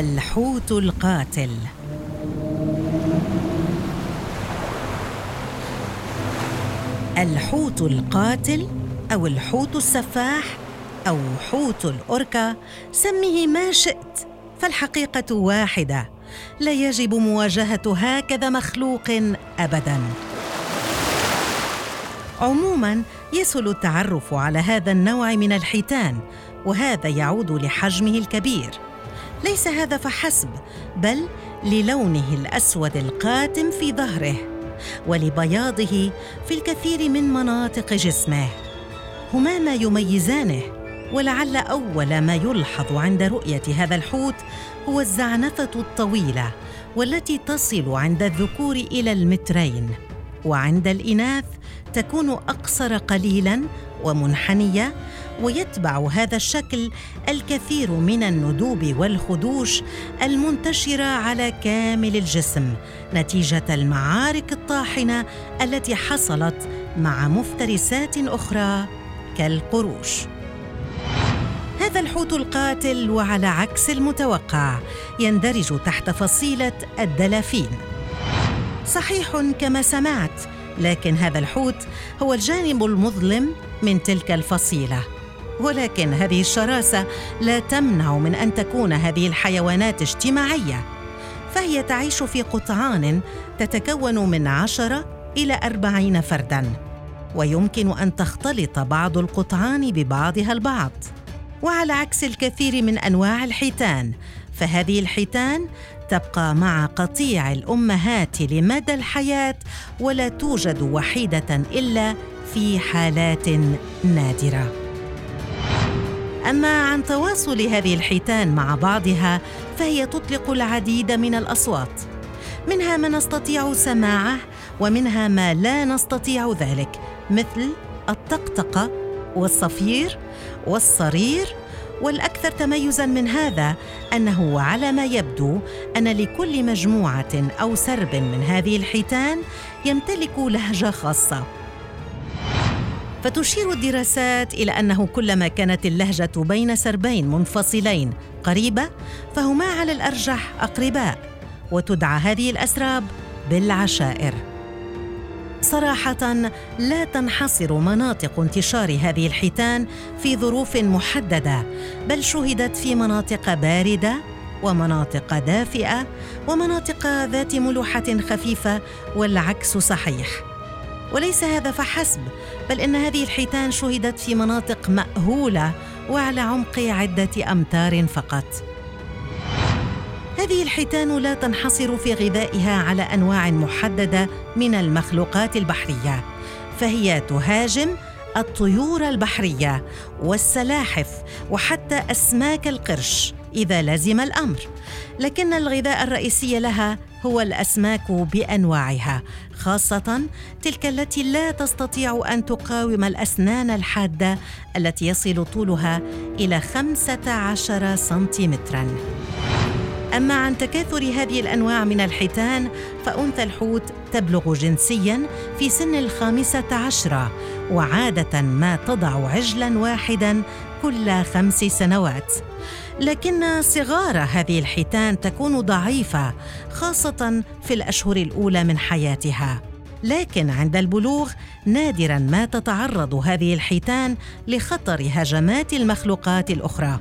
الحوت القاتل. الحوت القاتل أو الحوت السفاح أو حوت الأوركا سمه ما شئت فالحقيقة واحدة لا يجب مواجهة هكذا مخلوق ابدا. عموما يسهل التعرف على هذا النوع من الحيتان وهذا يعود لحجمه الكبير. ليس هذا فحسب بل للونه الأسود القاتم في ظهره ولبياضه في الكثير من مناطق جسمه. هما ما يميزانه ولعل أول ما يلحظ عند رؤية هذا الحوت هو الزعنفة الطويلة والتي تصل عند الذكور إلى المترين وعند الإناث تكون أقصر قليلا ومنحنية ويتبع هذا الشكل الكثير من الندوب والخدوش المنتشرة على كامل الجسم نتيجة المعارك الطاحنة التي حصلت مع مفترسات أخرى كالقروش. هذا الحوت القاتل وعلى عكس المتوقع يندرج تحت فصيلة الدلافين. صحيح كما سمعت لكن هذا الحوت هو الجانب المظلم من تلك الفصيلة. ولكن هذه الشراسة لا تمنع من أن تكون هذه الحيوانات اجتماعية. فهي تعيش في قطعان تتكون من عشرة إلى أربعين فردا. ويمكن أن تختلط بعض القطعان ببعضها البعض. وعلى عكس الكثير من أنواع الحيتان فهذه الحيتان تبقى مع قطيع الأمهات لمدى الحياة ولا توجد وحيدة إلا في حالات نادرة. أما عن تواصل هذه الحيتان مع بعضها فهي تطلق العديد من الأصوات. منها ما نستطيع سماعه ومنها ما لا نستطيع ذلك مثل الطقطقة والصفير والصرير والأكثر تميزا من هذا أنه على ما يبدو أن لكل مجموعة أو سرب من هذه الحيتان يمتلك لهجة خاصة. فتشير الدراسات إلى أنه كلما كانت اللهجة بين سربين منفصلين قريبة فهما على الأرجح أقرباء وتدعى هذه الأسراب بالعشائر. صراحة لا تنحصر مناطق انتشار هذه الحيتان في ظروف محددة بل شهدت في مناطق باردة ومناطق دافئة ومناطق ذات ملوحة خفيفة والعكس صحيح. وليس هذا فحسب بل إن هذه الحيتان شهدت في مناطق مأهولة وعلى عمق عدة أمتار فقط. هذه الحيتان لا تنحصر في غذائها على أنواع محددة من المخلوقات البحرية فهي تهاجم الطيور البحرية والسلاحف وحتى أسماك القرش إذا لزم الأمر. لكن الغذاء الرئيسي لها هو الأسماك بأنواعها خاصة تلك التي لا تستطيع أن تقاوم الأسنان الحادة التي يصل طولها إلى 15 سنتيمترا. أما عن تكاثر هذه الأنواع من الحيتان فأنثى الحوت تبلغ جنسيا في سن الخامسة عشرة وعادة ما تضع عجلا واحدا كل خمس سنوات. لكن صغار هذه الحيتان تكون ضعيفة خاصة في الأشهر الأولى من حياتها. لكن عند البلوغ نادرا ما تتعرض هذه الحيتان لخطر هجمات المخلوقات الأخرى.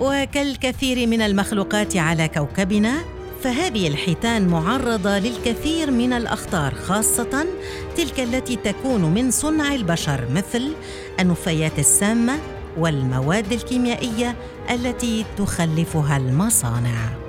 وكالكثير من المخلوقات على كوكبنا فهذه الحيتان معرضة للكثير من الأخطار خاصة تلك التي تكون من صنع البشر مثل النفايات السامة والمواد الكيميائية التي تخلفها المصانع.